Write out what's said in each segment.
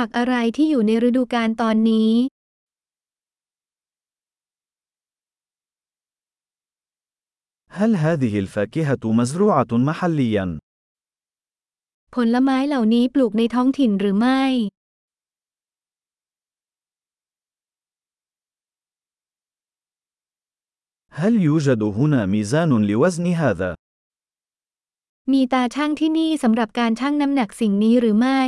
ผักอะไรที่อยู่ในฤดูกาลตอนนี้ هل هذه الفاكهة مزروعة محليا؟ ผลไม้เหล่านี้ปลูกในท้องถิ่นหรือไม่ هل يوجد هنا ميزان لوزن هذا؟ มีตาช่างที่นี่สำหรับการชั่งน้ำหนักสิ่งนี้หรือไม่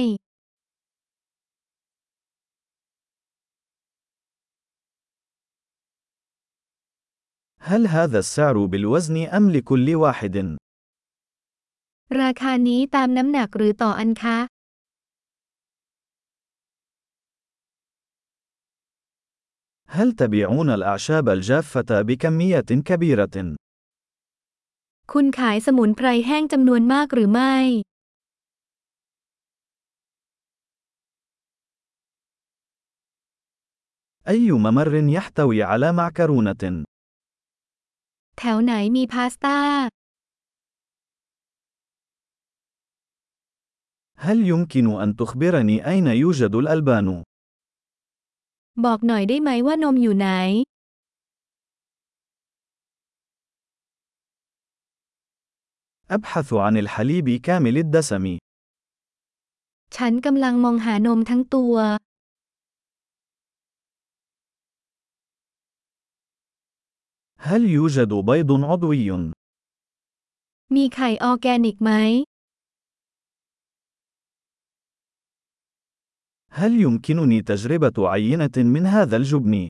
هل هذا السعر بالوزن أم لكل واحد؟ ราคานี้ตามน้ำหนักหรือต่ออันคะ هل تبيعون الأعشاب الجافة بكمية كبيرة؟ คุณขายสมุนไพรแห้งจำนวนมากหรือไม่ أي ممر يحتوي على معكرونة؟ แถวไหนมีพาสต้า هل يمكن أن تخبرني أين يوجد الألبان؟ บอกหน่อยได้ไหมว่านมอยู่ไหน أبحث عن الحليب كامل الدسم. ฉันกำลังมองหานมทั้งตัว هل يوجد بيض عضوي؟ هل يمكنني تجربة عينة من هذا الجبن؟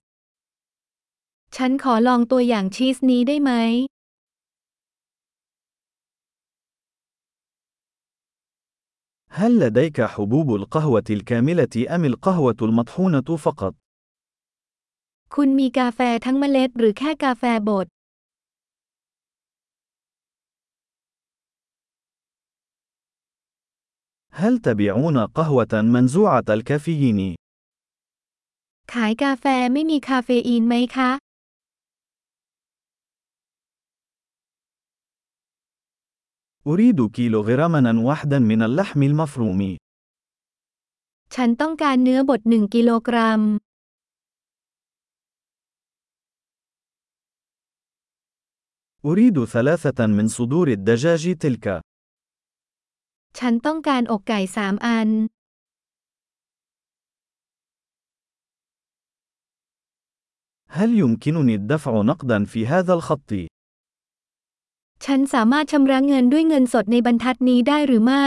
هل لديك حبوب القهوة الكاملة أم القهوة المطحونة فقط؟ คุณมีกาแฟทั้งเมล็ดหรือแค่กาแฟบด هل تبيعون قهوة منزوعة الكافيين؟ ขายกาแฟไม่มีคาเฟอีนไหมคะ أريد كيلوغراما واحدا من اللحم المفروم. ฉันต้องการเนื้อบดหนึ่งกิโลกรัม أريد ثلاثة من صدور الدجاج تلك. ฉันต้องการอกไก่สามอัน هل يمكنني الدفع نقدا في هذا الخط؟ ฉันสามารถชำระเงินด้วยเงินสดในบรรทัดนี้ได้หรือไม่